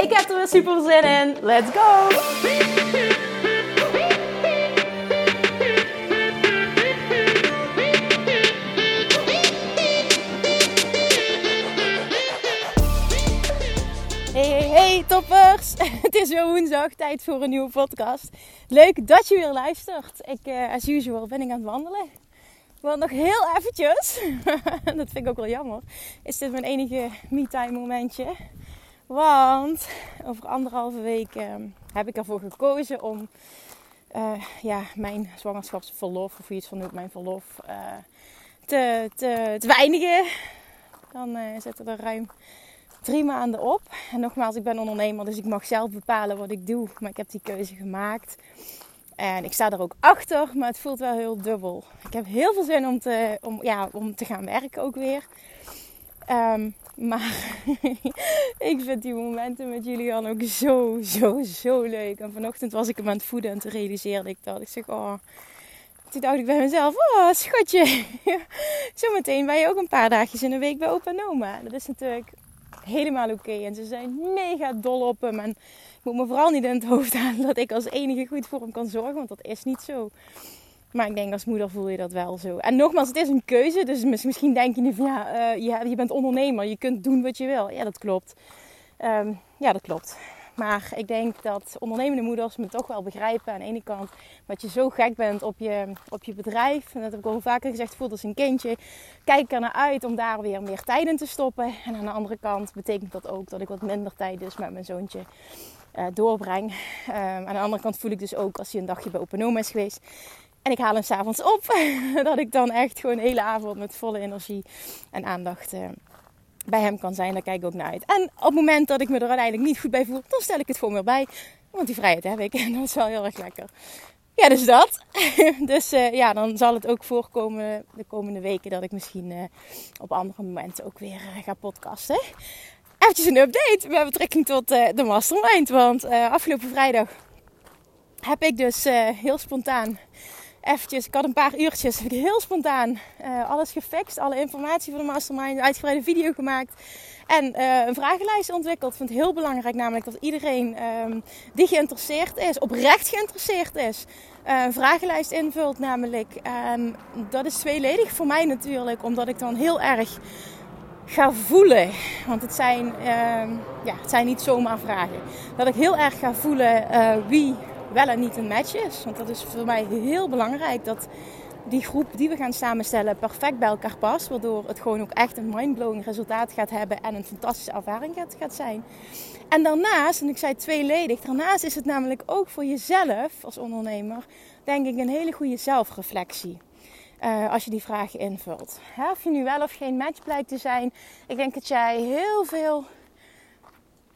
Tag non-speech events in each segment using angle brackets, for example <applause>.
Ik heb er weer super zin in. Let's go! Hey, hey, toppers! <laughs> Het is weer woensdag, tijd voor een nieuwe podcast. Leuk dat je weer luistert. Ik, uh, as usual, ben ik aan het wandelen. Want nog heel eventjes, <laughs> dat vind ik ook wel jammer, is dit mijn enige me-time momentje. Want over anderhalve week uh, heb ik ervoor gekozen om uh, ja, mijn zwangerschapsverlof, of het van noemt, mijn verlof, uh, te, te, te beëindigen. Dan zitten er ruim drie maanden op. En nogmaals, ik ben ondernemer, dus ik mag zelf bepalen wat ik doe. Maar ik heb die keuze gemaakt. En ik sta er ook achter, maar het voelt wel heel dubbel. Ik heb heel veel zin om te, om, ja, om te gaan werken ook weer. Um, maar <laughs> ik vind die momenten met jullie dan ook zo, zo, zo leuk. En vanochtend was ik hem aan het voeden en toen realiseerde ik dat. Ik zeg, oh... Toen dacht ik bij mezelf, oh schatje. <laughs> Zometeen ben je ook een paar dagjes in de week bij opa en oma. Dat is natuurlijk helemaal oké. En ze zijn mega dol op hem. En ik moet me vooral niet in het hoofd halen dat ik als enige goed voor hem kan zorgen. Want dat is niet zo. Maar ik denk als moeder voel je dat wel zo. En nogmaals, het is een keuze. Dus misschien denk je nu van ja, uh, je bent ondernemer. Je kunt doen wat je wil. Ja, dat klopt. Um, ja, dat klopt. Maar ik denk dat ondernemende moeders me toch wel begrijpen. Aan de ene kant dat je zo gek bent op je, op je bedrijf. En dat heb ik al vaker gezegd, voelt als een kindje. Kijk er naar uit om daar weer meer tijd in te stoppen. En aan de andere kant betekent dat ook dat ik wat minder tijd dus met mijn zoontje uh, doorbreng. Um, aan de andere kant voel ik dus ook als hij een dagje bij Open is geweest. En ik haal hem s'avonds op. <laughs> dat ik dan echt gewoon de hele avond met volle energie en aandacht... Uh, bij hem kan zijn, daar kijk ik ook naar uit. En op het moment dat ik me er uiteindelijk niet goed bij voel, dan stel ik het gewoon weer bij. Want die vrijheid heb ik <laughs> en dat is wel heel erg lekker. Ja, dus dat. <laughs> dus uh, ja, dan zal het ook voorkomen de komende weken dat ik misschien uh, op andere momenten ook weer ga podcasten. Even een update met betrekking tot de mastermind. Want afgelopen vrijdag heb ik dus heel spontaan eventjes, ik had een paar uurtjes, heb ik heel spontaan uh, alles gefixt. Alle informatie voor de mastermind, een uitgebreide video gemaakt. En uh, een vragenlijst ontwikkeld. Ik vind het heel belangrijk namelijk dat iedereen um, die geïnteresseerd is, oprecht geïnteresseerd is, uh, een vragenlijst invult namelijk. Dat is tweeledig voor mij natuurlijk, omdat ik dan heel erg ga voelen. Want het zijn, uh, ja, het zijn niet zomaar vragen. Dat ik heel erg ga voelen wie wel en niet een match is. Want dat is voor mij heel belangrijk dat die groep die we gaan samenstellen perfect bij elkaar past. Waardoor het gewoon ook echt een mindblowing resultaat gaat hebben en een fantastische ervaring gaat, zijn. En daarnaast, en ik zei tweeledig, daarnaast is het namelijk ook voor jezelf als ondernemer, denk ik, een hele goede zelfreflectie. Uh, als je die vragen invult. of je nu wel of geen match blijkt te zijn. Ik denk dat jij heel veel.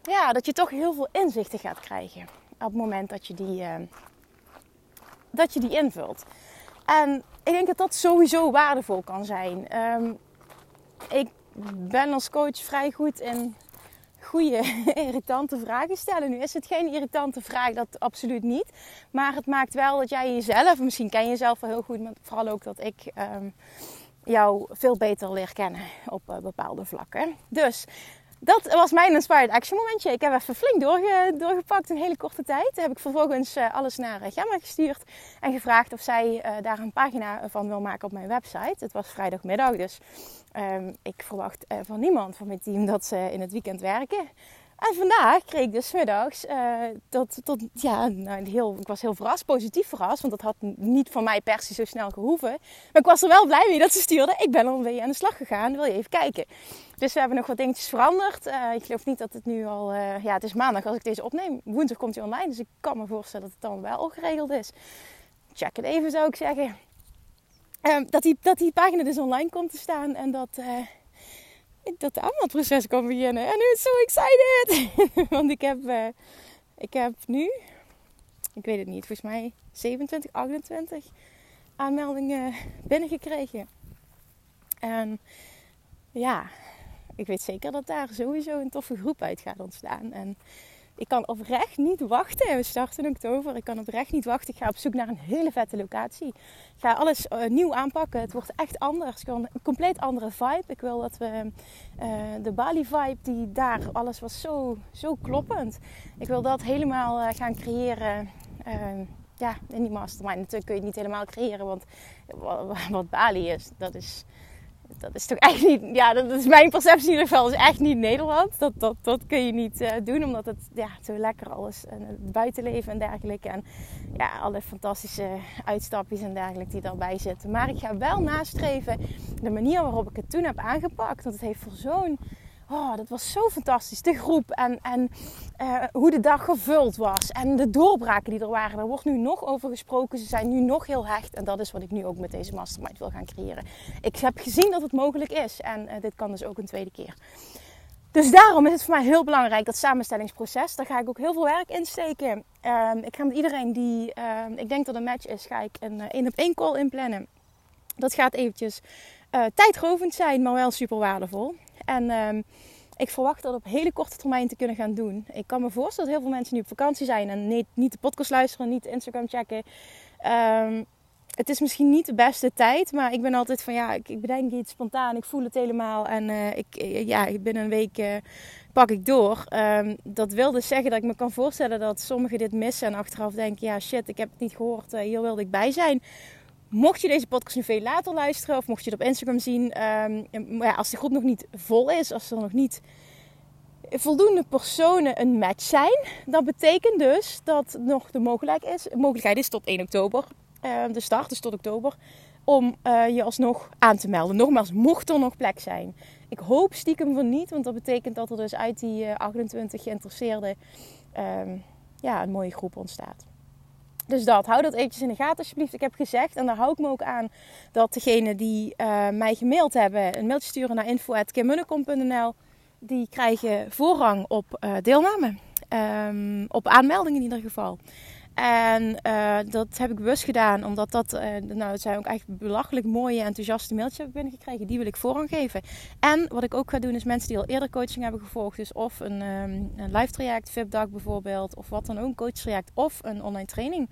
Ja, dat je toch heel veel inzichten gaat krijgen op het moment dat je die, uh, dat je die invult. En ik denk dat dat sowieso waardevol kan zijn. Um, ik ben als coach vrij goed in goede, <laughs> irritante vragen stellen. Nu is het geen irritante vraag, dat absoluut niet. Maar het maakt wel dat jij jezelf, misschien ken je jezelf wel heel goed, maar vooral ook dat ik um, jou veel beter leer kennen op uh, bepaalde vlakken. Dus dat was mijn inspired action momentje. Ik heb even flink doorge, doorgepakt in hele korte tijd. Toen heb ik vervolgens uh, alles naar eh, Gemma gestuurd en gevraagd of zij uh, daar een pagina van wil maken op mijn website. Het was vrijdagmiddag, dus um, ik verwacht van niemand van mijn team dat ze in het weekend werken. En vandaag kreeg ik dus middags uh, tot, tot, ja, nou, heel, ik was heel verrast, positief verrast, want dat had niet van mij per se zo snel gehoeven. Maar ik was er wel blij mee dat ze stuurde. Ik ben alweer aan de slag gegaan, wil je even kijken. Dus we hebben nog wat dingetjes veranderd. Uh, ik geloof niet dat het nu al, uh, ja, het is maandag als ik deze opneem. Woensdag komt hij online, dus ik kan me voorstellen dat het dan wel geregeld is. Check het even, zou ik zeggen. dat, die, dat die pagina dus online komt te staan en dat dat aanmeldproces kan beginnen. En nu is zo excited! <laughs> Want ik heb, uh, ik heb nu, ik weet het niet, volgens mij 27, 28 aanmeldingen binnengekregen. En ja, ik weet zeker dat daar sowieso een toffe groep uit gaat ontstaan. En ik kan oprecht niet wachten. We starten in oktober. Ik kan oprecht niet wachten. Ik ga op zoek naar een hele vette locatie. Ik ga alles uh, nieuw aanpakken. Het wordt echt anders. Ik een compleet andere vibe. Ik wil dat we uh, de Bali vibe die daar alles was zo, zo kloppend. Ik wil dat helemaal uh, gaan creëren. ja, in die mastermind. Natuurlijk kun je het niet helemaal creëren. Want wat Bali is, dat is dat is toch echt niet, ja, dat is mijn perceptie in ieder geval, is echt niet Nederland. Dat, dat, dat kun je niet uh, doen, omdat het ja, zo lekker alles, en het buitenleven en dergelijke. En ja, alle fantastische uitstapjes en dergelijke die daarbij zitten. Maar ik ga wel nastreven de manier waarop ik het toen heb aangepakt. Want het heeft voor zo'n Oh, dat was zo fantastisch. De groep en, en uh, hoe de dag gevuld was. En de doorbraken die er waren. Daar wordt nu nog over gesproken. Ze zijn nu nog heel hecht. En dat is wat ik nu ook met deze mastermind wil gaan creëren. Ik heb gezien dat het mogelijk is. En uh, dit kan dus ook een tweede keer. Dus daarom is het voor mij heel belangrijk, dat samenstellingsproces. Daar ga ik ook heel veel werk in steken. Uh, ik ga met iedereen die ehm, ik denk dat een match is, ga ik een eh, één op één call inplannen. Dat gaat eventjes tijdrovend zijn, maar wel super waardevol. En ehm, ik verwacht dat op hele korte termijn te kunnen gaan doen. Ik kan me voorstellen dat heel veel mensen nu op vakantie zijn en niet, niet de podcast luisteren, niet Instagram checken. Um, het is misschien niet de beste tijd, maar ik ben altijd van ja, ik, ik bedenk iets spontaan, ik voel het helemaal en uh, ik, eh, ja, binnen een week uh, pak ik door. Um, dat wil dus zeggen dat ik me kan voorstellen dat sommigen dit missen en achteraf denken, ja shit, ik heb het niet gehoord, hier wilde ik bij zijn. Mocht je deze podcast nu veel later luisteren of mocht je het op Instagram zien, um, ja, als de groep nog niet vol is, als er nog niet voldoende personen een match zijn, dan betekent dus dat nog de mogelijkheid is, mogelijkheid is tot 1 oktober, uh, de start is tot oktober, om uh, je alsnog aan te melden. Nogmaals, mocht er nog plek zijn. Ik hoop stiekem van niet, want dat betekent dat er dus uit die 28 uh, geïnteresseerden ja, een mooie groep ontstaat. Dus dat, hou dat eventjes in de gaten alsjeblieft. Ik heb gezegd, en daar hou ik me ook aan, dat degenen die uh, mij gemaild hebben, een mailtje sturen naar info.kimmunnekom.nl, die krijgen voorrang op uh, deelname. Um, op aanmelding in ieder geval. En uh, dat heb ik bewust gedaan, omdat dat, uh, nou, het zijn ook echt belachelijk mooie, enthousiaste mailtjes heb ik binnengekregen. Die wil ik voorrang geven. En wat ik ook ga doen, is mensen die al eerder coaching hebben gevolgd, dus of een, um, een live traject, VIP-dag bijvoorbeeld, of wat dan ook, een coach traject, of een online training.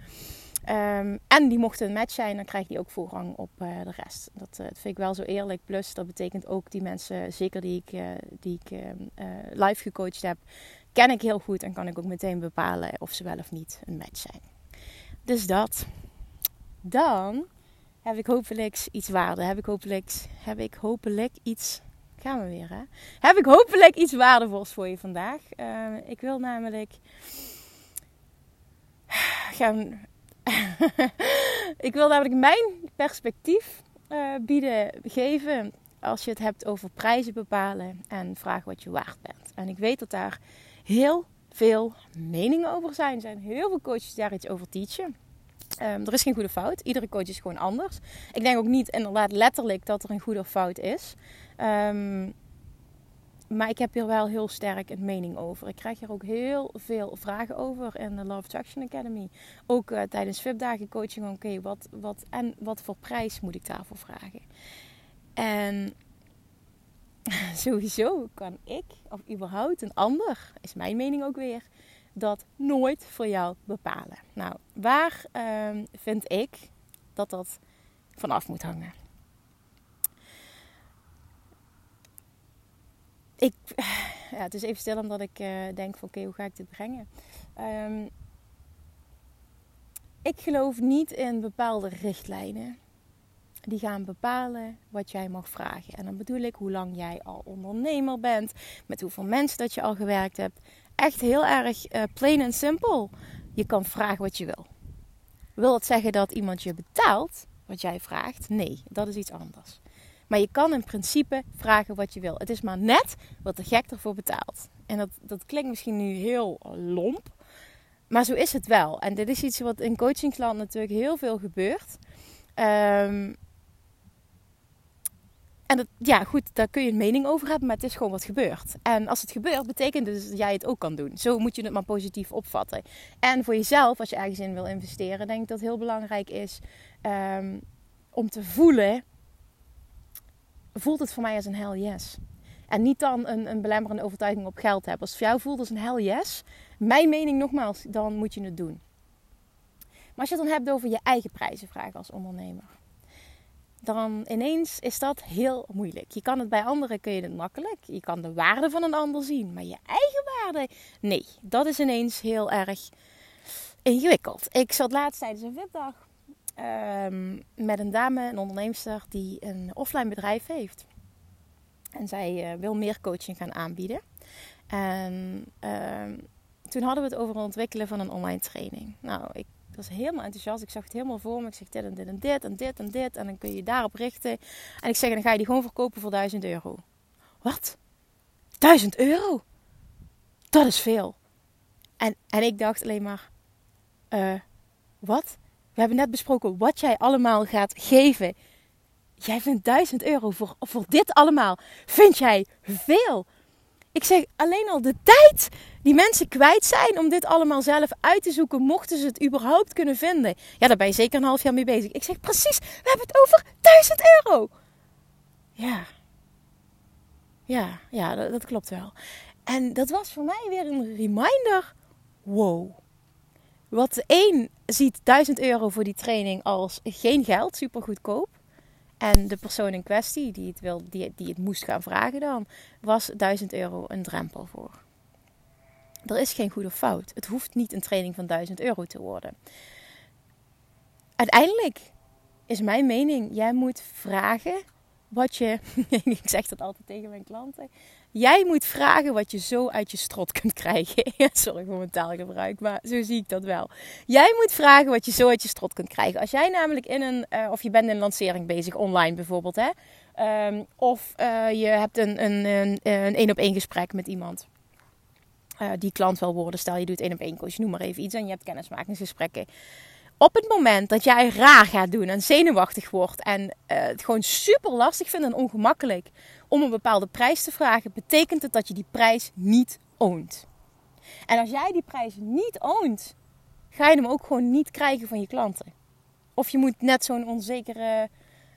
Um, en die mochten een match zijn, dan krijg je ook voorrang op uh, de rest. Dat, vind ik wel zo eerlijk. Plus, dat betekent ook die mensen, zeker die ik, die ik live gecoacht heb, ken ik heel goed en kan ik ook meteen bepalen of ze wel of niet een match zijn. Dus dat. Dan heb ik hopelijk iets waarde. Heb ik hopelijk, heb ik hopelijk iets. Gaan we weer, hè? Heb ik hopelijk iets waardevols voor je vandaag. Uh, ik wil namelijk gaan. <laughs> ik wil namelijk mijn perspectief uh, bieden, geven. Als je het hebt over prijzen bepalen en vragen wat je waard bent. En ik weet dat daar heel veel meningen over zijn. Er zijn heel veel coaches die daar iets over teachen. Um, er is geen goede fout. Iedere coach is gewoon anders. Ik denk ook niet inderdaad letterlijk dat er een goede of fout is. Um, maar ik heb hier wel heel sterk een mening over. Ik krijg hier ook heel veel vragen over in de Love Attraction Academy. Ook uh, tijdens VIP-dagen coaching. Oké, wat, wat, en wat voor prijs moet ik daarvoor vragen? En <laughs> sowieso kan ik, of überhaupt een ander, is mijn mening ook weer, dat nooit voor jou bepalen. Nou, waar uh, vind ik dat dat vanaf moet hangen? Ik, <sighs> ja, het is even stil omdat ik uh, denk van oké, hoe ga ik dit brengen? Um, ik geloof niet in bepaalde richtlijnen die gaan bepalen wat jij mag vragen. En dan bedoel ik hoe lang jij al ondernemer bent, met hoeveel mensen dat je al gewerkt hebt. Echt heel erg uh, plain en simpel. Je kan vragen wat je wil. Wil dat zeggen dat iemand je betaalt wat jij vraagt? Nee, dat is iets anders. Maar je kan in principe vragen wat je wil. Het is maar net wat de gek ervoor betaalt. En dat, dat klinkt misschien nu heel lomp. Maar zo is het wel. En dit is iets wat in coachingsland natuurlijk heel veel gebeurt. Um, En dat, ja, goed, daar kun je een mening over hebben, maar het is gewoon wat gebeurt. En als het gebeurt, betekent dus dat jij het ook kan doen. Zo moet je het maar positief opvatten. En voor jezelf, als je ergens in wil investeren, denk ik dat het heel belangrijk is ehm, om te voelen: voelt het voor mij als een hell yes? En niet dan een, een belemmerende overtuiging op geld hebben. Als het voor jou voelt als een hell yes, mijn mening nogmaals, dan moet je het doen. Maar als je het dan hebt over je eigen prijzen vragen als ondernemer dan ineens is dat heel moeilijk. Je kan het bij anderen kun je het makkelijk. Je kan de waarde van een ander zien, maar je eigen waarde, nee, dat is ineens heel erg ingewikkeld. Ik zat laatst tijdens een VIP-dag ehm, met een dame, een onderneemster, die een offline bedrijf heeft. En zij uh, wil meer coaching gaan aanbieden. En ehm, toen hadden we het over het ontwikkelen van een online training. Nou, ik was helemaal enthousiast. Ik zag het helemaal voor me. Ik zeg dit en dit en dit en dit en dit. En dan kun je daarop richten. En ik zeg, dan ga je die gewoon verkopen voor 1000 euro. Wat? 1000 euro? Dat is veel. En, en ik dacht alleen maar, uh, wat? We hebben net besproken wat jij allemaal gaat geven. Jij vindt 1000 euro voor, voor dit allemaal. Vind jij veel? Ik zeg alleen al de tijd die mensen kwijt zijn om dit allemaal zelf uit te zoeken, mochten ze het überhaupt kunnen vinden. Ja, daar ben je zeker een half jaar mee bezig. Ik zeg precies, we hebben het over 1000 euro. Ja. Ja, ja, dat, klopt wel. En dat was voor mij weer een reminder. Wow. Wat één ziet 1000 euro voor die training als geen geld, super goedkoop. En de persoon in kwestie die het, wil, die, die het moest gaan vragen dan, was 1000 euro een drempel voor. Er is geen goede fout. Het hoeft niet een training van 1000 euro te worden. Uiteindelijk is mijn mening, jij moet vragen wat je, <laughs> ik zeg dat altijd tegen mijn klanten, Jij moet vragen wat je zo uit je strot kunt krijgen. Sorry voor mijn taalgebruik, maar zo zie ik dat wel. Jij moet vragen wat je zo uit je strot kunt krijgen. Als jij namelijk in een, uh, of je bent in een lancering bezig, online bijvoorbeeld, hè? Um, of uh, je hebt een een, een, een, een op één gesprek met iemand. Uh, die klant wil worden. Stel je doet één op één coach, noem maar even iets. En je hebt kennismakingsgesprekken op het moment dat jij raar gaat doen en zenuwachtig wordt en uh, het gewoon super lastig vindt en ongemakkelijk om een bepaalde prijs te vragen, betekent het dat je die prijs niet oont. En als jij die prijs niet oont, ga je hem ook gewoon niet krijgen van je klanten. Of je moet net zo'n onzekere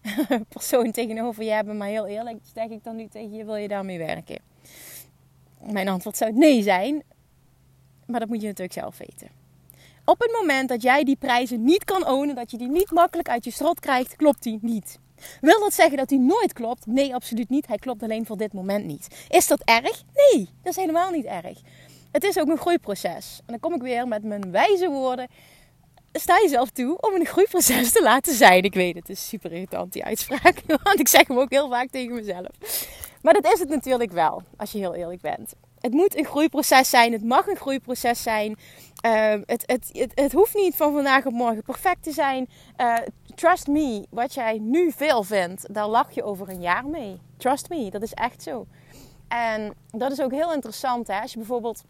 <laughs> persoon tegenover je hebben, maar heel eerlijk zeg ik dan nu tegen je, wil je daarmee werken? Mijn antwoord zou nee zijn, maar dat moet je natuurlijk zelf weten. Op het moment dat jij die prijzen niet kan ownen, dat je die niet makkelijk uit je strot krijgt, klopt die niet. Wil dat zeggen dat hij nooit klopt? Nee, absoluut niet. Hij klopt alleen voor dit moment niet. Is dat erg? Nee, dat is helemaal niet erg. Het is ook een groeiproces. En dan kom ik weer met mijn wijze woorden. Sta jezelf toe om een groeiproces te laten zijn. Ik weet het, het is super irritant die uitspraak. <laughs> Want ik zeg hem ook heel vaak tegen mezelf. Maar dat is het natuurlijk wel, als je heel eerlijk bent. Het moet een groeiproces zijn. Het mag een groeiproces zijn. Uh, het, het, het, het, hoeft niet van vandaag op morgen perfect te zijn. Uh, trust me, wat jij nu veel vindt, daar lach je over een jaar mee. Trust me, dat is echt zo. En dat is ook heel interessant. Hè? Als je bijvoorbeeld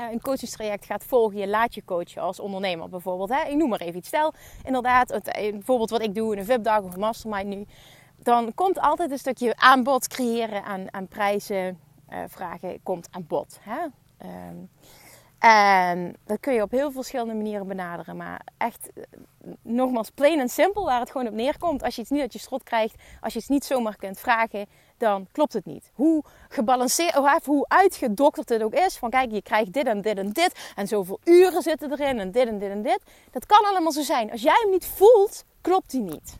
uh, een coachingstraject gaat volgen, je laat je coachen als ondernemer bijvoorbeeld. Hè? Ik noem maar even iets. Stel, inderdaad, het, bijvoorbeeld wat ik doe in een VIP-dag of een mastermind nu. Dan komt altijd een stukje aanbod creëren aan, aan prijzen uh, vragen komt aan bod. Hè? Um, en dat kun je op heel verschillende manieren benaderen. Maar echt, eh, nogmaals, plain en simpel, waar het gewoon op neerkomt. Als je iets niet uit je strot krijgt, als je het niet zomaar kunt vragen, dan klopt het niet. Hoe gebalanceerd, of hoe uitgedokterd het ook is. Van kijk, je krijgt dit en dit en dit. En zoveel uren zitten erin en dit en dit en dit. Dat kan allemaal zo zijn. Als jij hem niet voelt, klopt hij niet.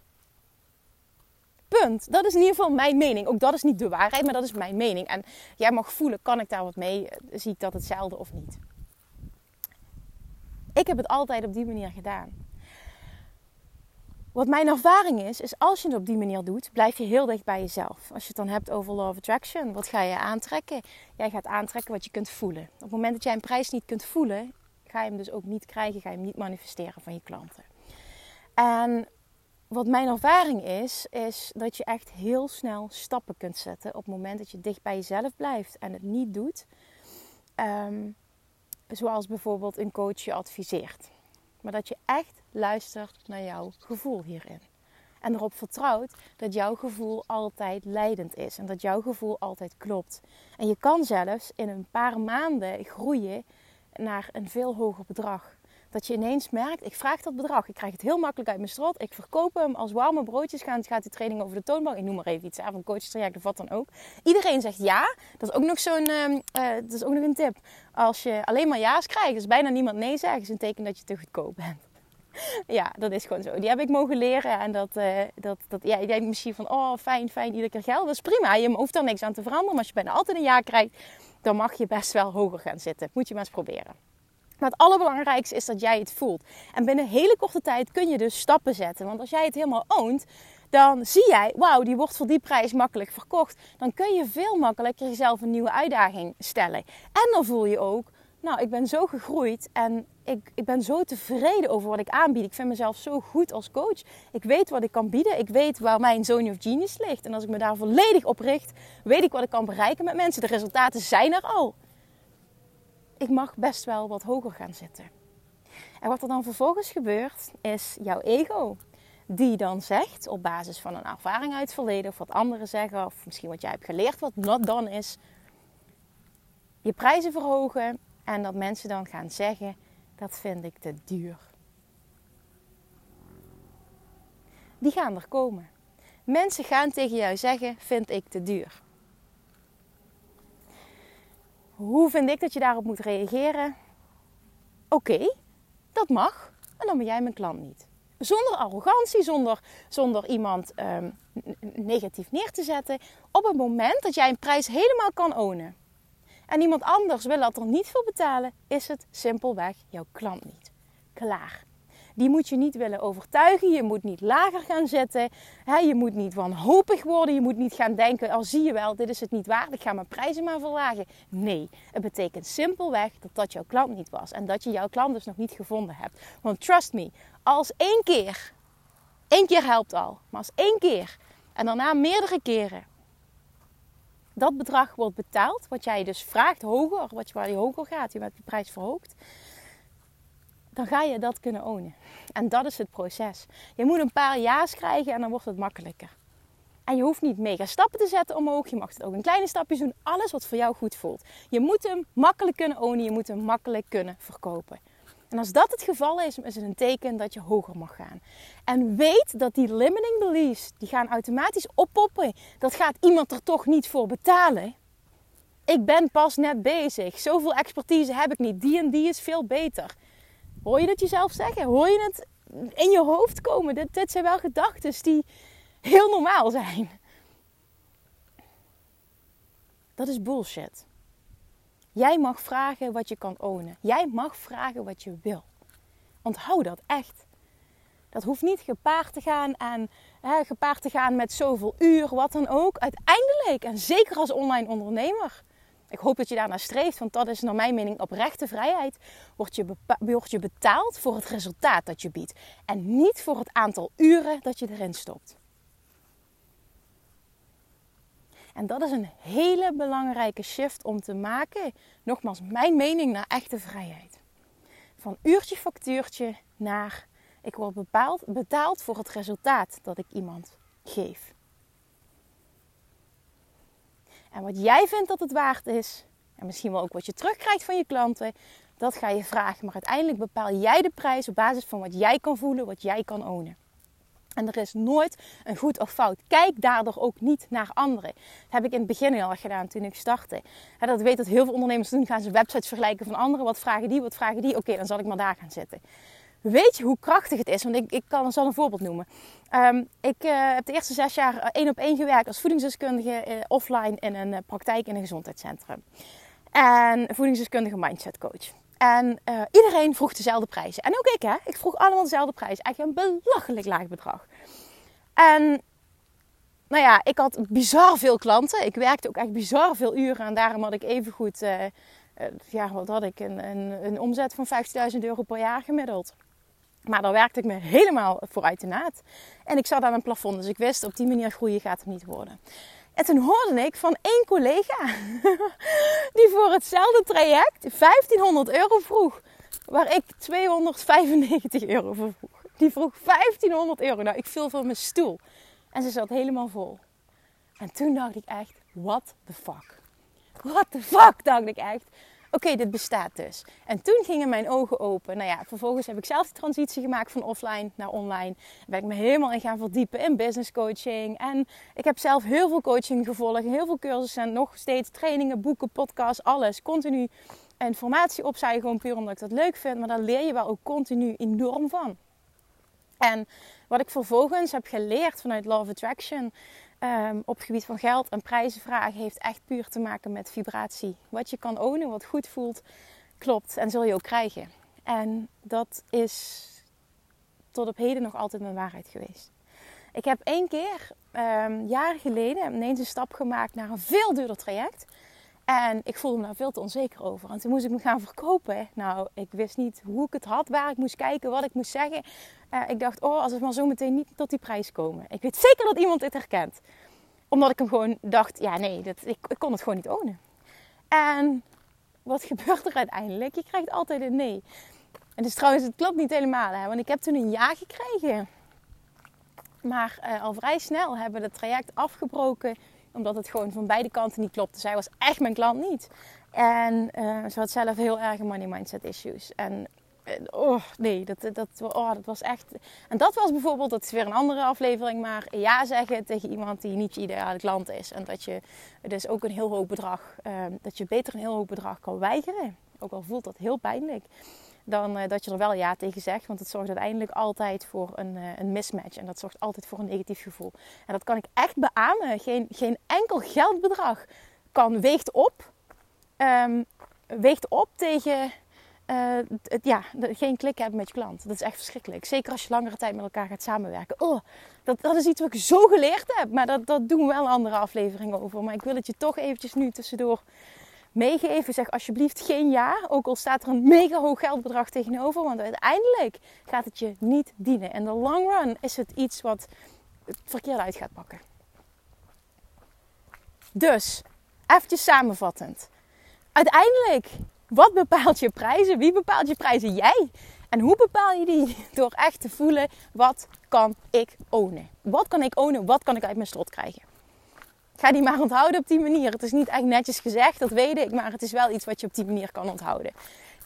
Punt. Dat is in ieder geval mijn mening. Ook dat is niet de waarheid, maar dat is mijn mening. En jij mag voelen, kan ik daar wat mee? Zie ik dat hetzelfde of niet? Ik heb het altijd op die manier gedaan. Wat mijn ervaring is, is als je het op die manier doet, blijf je heel dicht bij jezelf. Als je het dan hebt over law of attraction, wat ga je aantrekken? Jij gaat aantrekken wat je kunt voelen. Op het moment dat jij een prijs niet kunt voelen, ga je hem dus ook niet krijgen, ga je hem niet manifesteren van je klanten. En wat mijn ervaring is, is dat je echt heel snel stappen kunt zetten op het moment dat je dicht bij jezelf blijft en het niet doet. Um, zoals bijvoorbeeld een coach je adviseert. Maar dat je echt luistert naar jouw gevoel hierin. En erop vertrouwt dat jouw gevoel altijd leidend is en dat jouw gevoel altijd klopt. En je kan zelfs in een paar maanden groeien naar een veel hoger bedrag. Dat je ineens merkt, ik vraag dat bedrag. Ik krijg het heel makkelijk uit mijn strot. Ik verkoop hem als warme broodjes. Gaat, gaat die training over de toonbank. Ik noem maar even iets. Hè, van coachtraject of wat dan ook. Iedereen zegt ja. Dat is ook nog zo'n uh, dat is ook nog een tip. Als je alleen maar ja's krijgt, dus bijna niemand nee zegt, is een teken dat je te goedkoop bent. <laughs> ja, dat is gewoon zo. Die heb ik mogen leren. En dat, uh, dat, dat ja, je denkt misschien van, oh fijn, fijn, iedere keer geld. Dat is prima. Je hoeft er niks aan te veranderen. Maar als je bijna altijd een ja krijgt, dan mag je best wel hoger gaan zitten. Moet je maar eens proberen. Maar het allerbelangrijkste is dat jij het voelt. En binnen een hele korte tijd kun je dus stappen zetten. Want als jij het helemaal oont, dan zie jij, wauw, die wordt voor die prijs makkelijk verkocht. Dan kun je veel makkelijker jezelf een nieuwe uitdaging stellen. En dan voel je ook, nou, ik ben zo gegroeid en ik, ik ben zo tevreden over wat ik aanbied. Ik vind mezelf zo goed als coach. Ik weet wat ik kan bieden. Ik weet waar mijn zone of genius ligt. En als ik me daar volledig op richt, weet ik wat ik kan bereiken met mensen. De resultaten zijn er al ik mag best wel wat hoger gaan zitten. En wat er dan vervolgens gebeurt, is jouw ego. Die dan zegt, op basis van een ervaring uit het verleden, of wat anderen zeggen, of misschien wat jij hebt geleerd, wat not dan is, je prijzen verhogen en dat mensen dan gaan zeggen, dat vind ik te duur. Die gaan er komen. Mensen gaan tegen jou zeggen, vind ik te duur. Hoe vind ik dat je daarop moet reageren? Oké, dat mag. En dan ben jij mijn klant niet. Zonder arrogantie, zonder, zonder iemand um, negatief neer te zetten. Op het moment dat jij een prijs helemaal kan ownen. En iemand anders wil dat er niet voor betalen, is het simpelweg jouw klant niet. Klaar die moet je niet willen overtuigen. Je moet niet lager gaan zitten. je moet niet wanhopig worden. Je moet niet gaan denken, al oh, zie je wel, dit is het niet waard. Ik ga mijn prijzen maar verlagen. Nee, het betekent simpelweg dat dat jouw klant niet was. En dat je jouw klant dus nog niet gevonden hebt. Want trust me, als één keer, één keer helpt al. Maar als één keer en daarna meerdere keren dat bedrag wordt betaald, wat jij dus vraagt hoger, wat je, waar je hoger gaat, je hebt de prijs verhoogd, dan ga je dat kunnen ownen. En dat is het proces. Je moet een paar ja's krijgen en dan wordt het makkelijker. En je hoeft niet mega stappen te zetten omhoog. Je mag het ook in kleine stapjes doen. Alles wat voor jou goed voelt. Je moet hem makkelijk kunnen ownen. Je moet hem makkelijk kunnen verkopen. En als dat het geval is, is het een teken dat je hoger mag gaan. En weet dat die limiting beliefs, die gaan automatisch oppoppen. Dat gaat iemand er toch niet voor betalen. Ik ben pas net bezig. Zoveel expertise heb ik niet. Die en die is veel beter. Hoor je dat jezelf zeggen? Hoor je het in je hoofd komen? Dit, zijn wel gedachten die heel normaal zijn. Dat is bullshit. Jij mag vragen wat je kan ownen. Jij mag vragen wat je wil. Onthoud dat echt. Dat hoeft niet gepaard te gaan hè, gepaard te gaan met zoveel uur, wat dan ook. Uiteindelijk, en zeker als online ondernemer, ik hoop dat je daarnaar streeft, want dat is naar mijn mening oprechte vrijheid. Word je, word je betaald voor het resultaat dat je biedt. En niet voor het aantal uren dat je erin stopt. En dat is een hele belangrijke shift om te maken. Nogmaals, mijn mening naar echte vrijheid. Van uurtje factuurtje naar ik word bepaald, betaald voor het resultaat dat ik iemand geef. En wat jij vindt dat het waard is, en misschien wel ook wat je terugkrijgt van je klanten, dat ga je vragen. Maar uiteindelijk bepaal jij de prijs op basis van wat jij kan voelen, wat jij kan ownen. En er is nooit een goed of fout. Kijk daardoor ook niet naar anderen. Dat heb ik in het begin al gedaan toen ik startte. dat weet dat heel veel ondernemers doen. Gaan ze websites vergelijken van anderen. Wat vragen die, wat vragen die? Oké, dan zal ik maar daar gaan zitten. Weet je hoe krachtig het is? Want ik, ik kan zal een voorbeeld noemen. Um, ik uh, heb de eerste zes jaar eh, één op één gewerkt als voedingsdeskundige uh, offline in een praktijk in een gezondheidscentrum. En voedingsdeskundige mindset coach. En iedereen vroeg dezelfde prijzen. En ook ik, hè? Ik vroeg allemaal dezelfde prijs. Eigenlijk een belachelijk laag bedrag. En nou ja, ik had bizar veel klanten. Ik werkte ook echt bizar veel uren. En daarom had ik even goed, ja, wat had ik? Een, een, een omzet van 50.000 euro per jaar gemiddeld. Maar daar werkte ik me helemaal voor uit de naad. En ik zat aan een plafond, dus ik wist op die manier groeien gaat het niet worden. En toen hoorde ik van één collega <laughs> die voor hetzelfde traject 1500 euro vroeg, waar ik 295 euro voor vroeg. Die vroeg 1500 euro. Nou, ik viel van mijn stoel. En ze zat helemaal vol. En toen dacht ik echt, what the fuck? What the fuck, dacht ik echt. Oké, dit bestaat dus. En toen gingen mijn ogen open. Nou ja, vervolgens heb ik zelf de transitie gemaakt van offline naar online. Ben ik me helemaal in gaan verdiepen in business coaching. En ik heb zelf heel veel coaching gevolgd, heel veel cursussen en nog steeds trainingen, boeken, podcasts, alles. Continu informatie opzuigen, gewoon puur omdat ik dat leuk vind. Maar daar leer je wel ook continu enorm van. En wat ik vervolgens heb geleerd vanuit of Attraction um, op het gebied van geld en prijzen vragen, heeft echt puur te maken met vibratie. Wat je kan ownen, wat goed voelt, klopt en zul je ook krijgen. En dat is tot op heden nog altijd mijn waarheid geweest. Ik heb één keer, um, jaren geleden, ineens een stap gemaakt naar een veel duurder traject. En ik voelde me daar veel te onzeker over. En toen moest ik me gaan verkopen. Nou, ik wist niet hoe ik het had, waar ik moest kijken, wat ik moest zeggen. Uh, ik dacht, oh, als het maar zo meteen niet tot die prijs komen. Ik weet zeker dat iemand dit herkent. Omdat ik hem gewoon dacht, ja nee, dat, ik, kon het gewoon niet ownen. En wat gebeurt er uiteindelijk? Je krijgt altijd een nee. En dus trouwens, het klopt niet helemaal. Hè? Want ik heb toen een ja gekregen. Maar uh, al vrij snel hebben we het traject afgebroken omdat het gewoon van beide kanten niet klopte. Zij was echt mijn klant niet. En uh, ze had zelf heel erg money mindset issues. En uh, oh nee, dat, dat, oh, dat was echt. En dat was bijvoorbeeld, dat is weer een andere aflevering, maar ja zeggen tegen iemand die niet je ideale klant is. En dat je dus ook een heel hoog bedrag, uh, dat je beter een heel hoog bedrag kan weigeren. Ook al voelt dat heel pijnlijk dan uh, dat je er wel ja tegen zegt. Want het zorgt uiteindelijk altijd voor een, uh, een mismatch. En dat zorgt altijd voor een negatief gevoel. En dat kan ik echt beamen. Geen, geen enkel geldbedrag kan, weegt op. Um, weegt op tegen het, ja, geen klik hebben met je klant. Dat is echt verschrikkelijk. Zeker als je langere tijd met elkaar gaat samenwerken. Oh, dat, dat is iets wat ik zo geleerd heb. Maar dat, dat doen we wel andere aflevering over. Maar ik wil het je toch eventjes nu tussendoor meegeven. Zeg alsjeblieft geen ja. Ook al staat er een mega hoog geldbedrag tegenover. Want uiteindelijk gaat het je niet dienen. En de long run is het iets wat het verkeerd uit gaat pakken. Dus, eventjes samenvattend. Uiteindelijk, wat bepaalt je prijzen? Wie bepaalt je prijzen? Jij. En hoe bepaal je die? <laughs> Door echt te voelen, wat kan ik ownen? Wat kan ik ownen? Wat kan ik uit mijn slot krijgen? Ga die maar onthouden op die manier. Het is niet echt netjes gezegd, dat weet ik, maar het is wel iets wat je op die manier kan onthouden.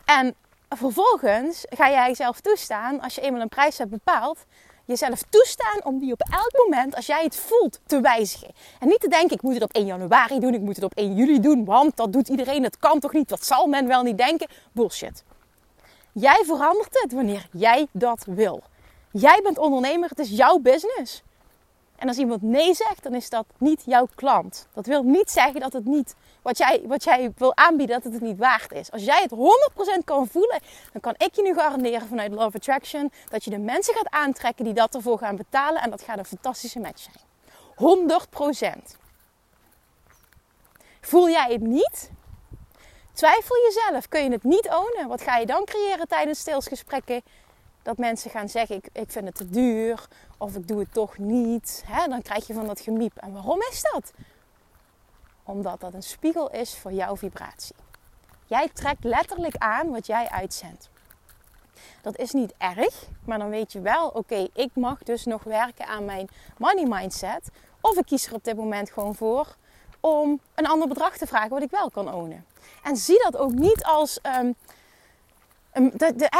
En vervolgens ga jij jezelf toestaan, als je eenmaal een prijs hebt bepaald, jezelf toestaan om die op elk moment, als jij het voelt, te wijzigen. En niet te denken, ik moet het op 1 januari doen, ik moet het op 1 juli doen, want dat doet iedereen, dat kan toch niet, dat zal men wel niet denken. Bullshit. Jij verandert het wanneer jij dat wil. Jij bent ondernemer, het is jouw business. En als iemand nee zegt, dan is dat niet jouw klant. Dat wil niet zeggen dat het niet, wat jij, wat jij wil aanbieden, dat het het niet waard is. Als jij het 100% kan voelen, dan kan ik je nu garanderen vanuit Love Attraction dat je de mensen gaat aantrekken die dat ervoor gaan betalen. En dat gaat een fantastische match zijn. 100%. Voel jij het niet? Twijfel jezelf. Kun je het niet ownen? Wat ga je dan creëren tijdens stilsgesprekken? Dat mensen gaan zeggen: ik, ik vind het te duur of ik doe het toch niet. Dan krijg je van dat gemiep. En waarom is dat? Omdat dat een spiegel is voor jouw vibratie. Jij trekt letterlijk aan wat jij uitzendt. Dat is niet erg, maar dan weet je wel: oké, ik mag dus nog werken aan mijn money mindset. Of ik kies er op dit moment gewoon voor om een ander bedrag te vragen wat ik wel kan ownen. En zie dat ook niet als. Um, een,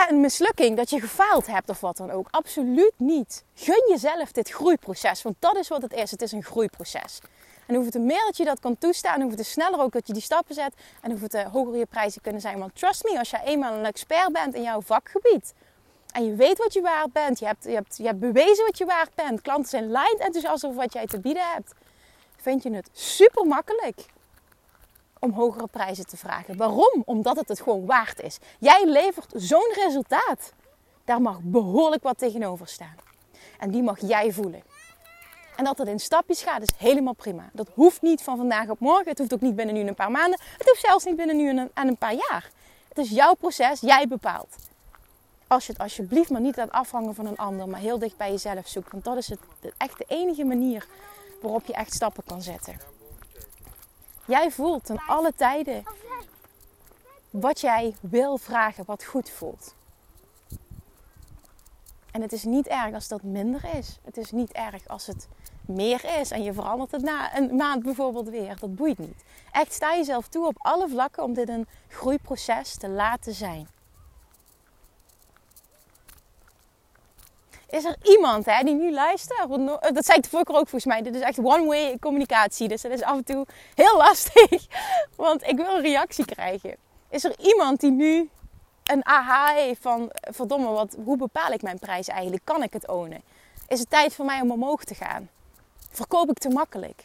een mislukking, dat je gefaald hebt of wat dan ook. Absoluut niet. Gun jezelf dit groeiproces, want dat is wat het is. Het is een groeiproces. En hoeveel te meer dat je dat kan toestaan, hoeveel te sneller ook dat je die stappen zet. En hoeveel te hoger je prijzen kunnen zijn. Want trust me, als jij eenmaal een expert bent in jouw vakgebied. En je weet wat je waard bent. Je hebt, je hebt, je hebt bewezen wat je waard bent. Klanten zijn lijnd enthousiast over wat jij te bieden hebt. Vind je het super makkelijk om hogere prijzen te vragen. Waarom? Omdat het het gewoon waard is. Jij levert zo'n resultaat. Daar mag behoorlijk wat tegenover staan. En die mag jij voelen. En dat het in stapjes gaat is helemaal prima. Dat hoeft niet van vandaag op morgen. Het hoeft ook niet binnen nu een paar maanden. Het hoeft zelfs niet binnen nu en een, een paar jaar. Het is jouw proces, jij bepaalt. Als je het alsjeblieft maar niet laat afhangen van een ander, maar heel dicht bij jezelf zoekt. Want dat is het, echt de enige manier waarop je echt stappen kan zetten. Jij voelt ten alle tijden wat jij wil vragen, wat goed voelt. En het is niet erg als dat minder is. Het is niet erg als het meer is en je verandert het na een maand bijvoorbeeld weer. Dat boeit niet. Echt sta jezelf toe op alle vlakken om dit een groeiproces te laten zijn. Is er iemand hè, die nu luistert? Dat zei ik de ook volgens mij. Dit is echt one-way communicatie. Dus dat is af en toe heel lastig. <laughs> Want ik wil een reactie krijgen. Is er iemand die nu een aha heeft van... Verdomme, wat, hoe bepaal ik mijn prijs eigenlijk? Kan ik het ownen? Is het tijd voor mij om omhoog te gaan? Verkoop ik te makkelijk?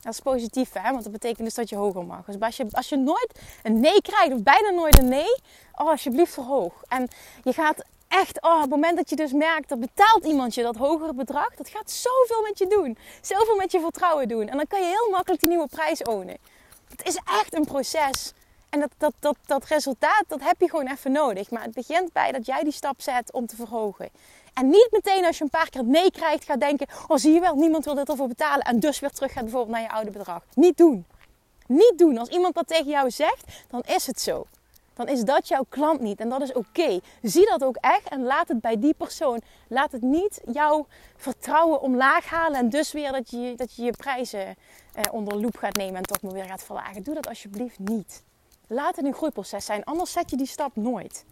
Dat is positief, hè? want dat betekent dus dat je hoger mag. Dus als je, als je nooit een nee krijgt, of bijna nooit een nee, oh, alsjeblieft verhoog. En je gaat echt, oh, het moment dat je dus merkt, dat betaalt iemand je dat hogere bedrag, dat gaat zoveel met je doen. Zoveel met je vertrouwen doen. En dan kan je heel makkelijk die nieuwe prijs ownen. Het is echt een proces. En dat, dat, dat, dat resultaat, dat heb je gewoon even nodig. Maar het begint bij dat jij die stap zet om te verhogen. En niet meteen als je een paar keer nee krijgt, gaat denken: Oh, zie je wel, niemand wil dit ervoor betalen. En dus weer terug gaat bijvoorbeeld naar je oude bedrag. Niet doen. Niet doen. Als iemand dat tegen jou zegt, dan is het zo. Dan is dat jouw klant niet. En dat is oké. Zie dat ook echt en laat het bij die persoon. Laat het niet jouw vertrouwen omlaag halen. En dus weer dat je dat je, je prijzen eh, onder loep gaat nemen en toch maar weer gaat verlagen. Doe dat alsjeblieft niet. Laat het een groeiproces zijn. Anders zet je die stap nooit.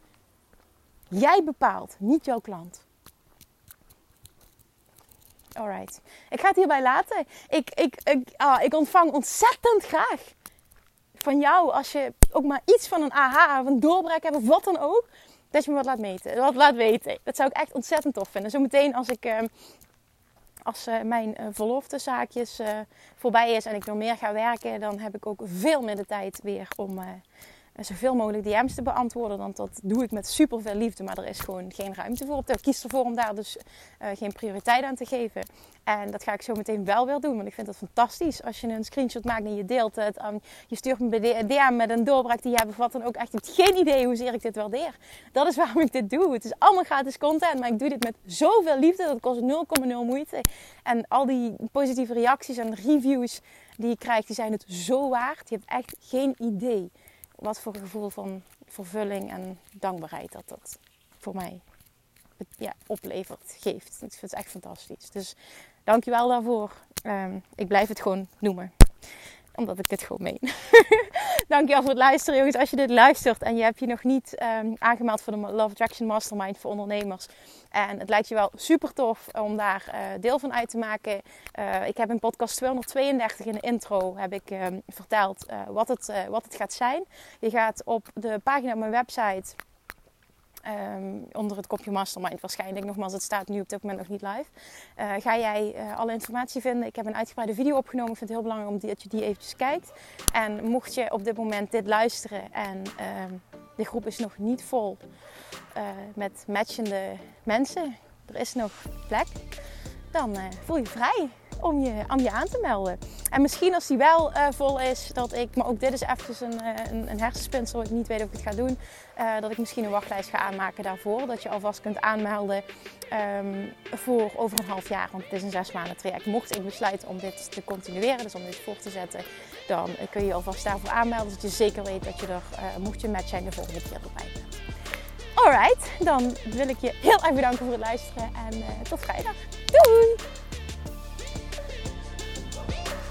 Jij bepaalt, niet jouw klant. Alright. Ik ga het hierbij laten. Ik, ik, ik, ah, ik ontvang ontzettend graag van jou, als je ook maar iets van een aha, of een doorbraak hebt, of wat dan ook, dat je me wat laat meten, wat laat weten. Dat zou ik echt ontzettend tof vinden. Zometeen als ik, uh, als uh, mijn uh, verloftezaakjes voorbij is en ik nog meer ga werken, dan heb ik ook veel meer de tijd weer om zoveel mogelijk DM's te beantwoorden. Want dat doe ik met super veel liefde, maar er is gewoon geen ruimte voor. Ik kies ervoor om daar dus uh, geen prioriteit aan te geven. En dat ga ik zo meteen wel weer doen, want ik vind het fantastisch. Als je een screenshot maakt en je deelt het, um, je stuurt me een DM met een doorbraak die je hebt dan ook echt hebt geen idee hoezeer ik dit waardeer. Dat is <laughs> waarom ik dit doe. Het is allemaal gratis content, maar ik doe dit met zoveel liefde. Dat kost 0,0 moeite. En al die positieve reacties en reviews die je krijgt, die zijn het zo waard. Je hebt echt geen idee wat voor gevoel van vervulling en dankbaarheid dat dat voor mij ja, oplevert, geeft. Ik vind het echt fantastisch. Dus dankjewel daarvoor. Um, ik blijf het gewoon noemen omdat ik dit gewoon meen. <laughs> Dankjewel voor het luisteren, jongens. Als je dit luistert en je hebt je nog niet um, aangemeld voor de Love Attraction Mastermind voor ondernemers. En het lijkt je wel super tof om daar uh, deel van uit te maken. Uh, ik heb in podcast 232 in de intro heb ik um, verteld uh, wat, het, wat het gaat zijn. Je gaat op de pagina op mijn website Um, onder het kopje Mastermind waarschijnlijk. Nogmaals, het staat nu op dit moment nog niet live. Uh, ga jij uh, alle informatie vinden. Ik heb een uitgebreide video opgenomen. Ik vind het heel belangrijk om dat je die eventjes kijkt. En mocht je op dit moment dit luisteren en uh, de groep is nog niet vol uh, met matchende mensen. Er is nog plek. Dan voel je vrij om je, om je aan te melden. En misschien als die wel uh, vol is, dat ik, maar ook dit is even een, uh, een, een hersenspinsel, ik niet weet of ik het ga doen, uh, dat ik misschien een wachtlijst ga aanmaken daarvoor. Dat je alvast kunt aanmelden um, voor over een half jaar, want het is een zes maanden traject. Mocht ik besluiten om dit te continueren, dus om dit voor te zetten, dan kun je alvast daarvoor aanmelden. Zodat je zeker weet dat je er, mocht je match zijn, de volgende keer erbij bent. Alright, dan wil ik je heel erg bedanken voor het luisteren en tot vrijdag. Doei!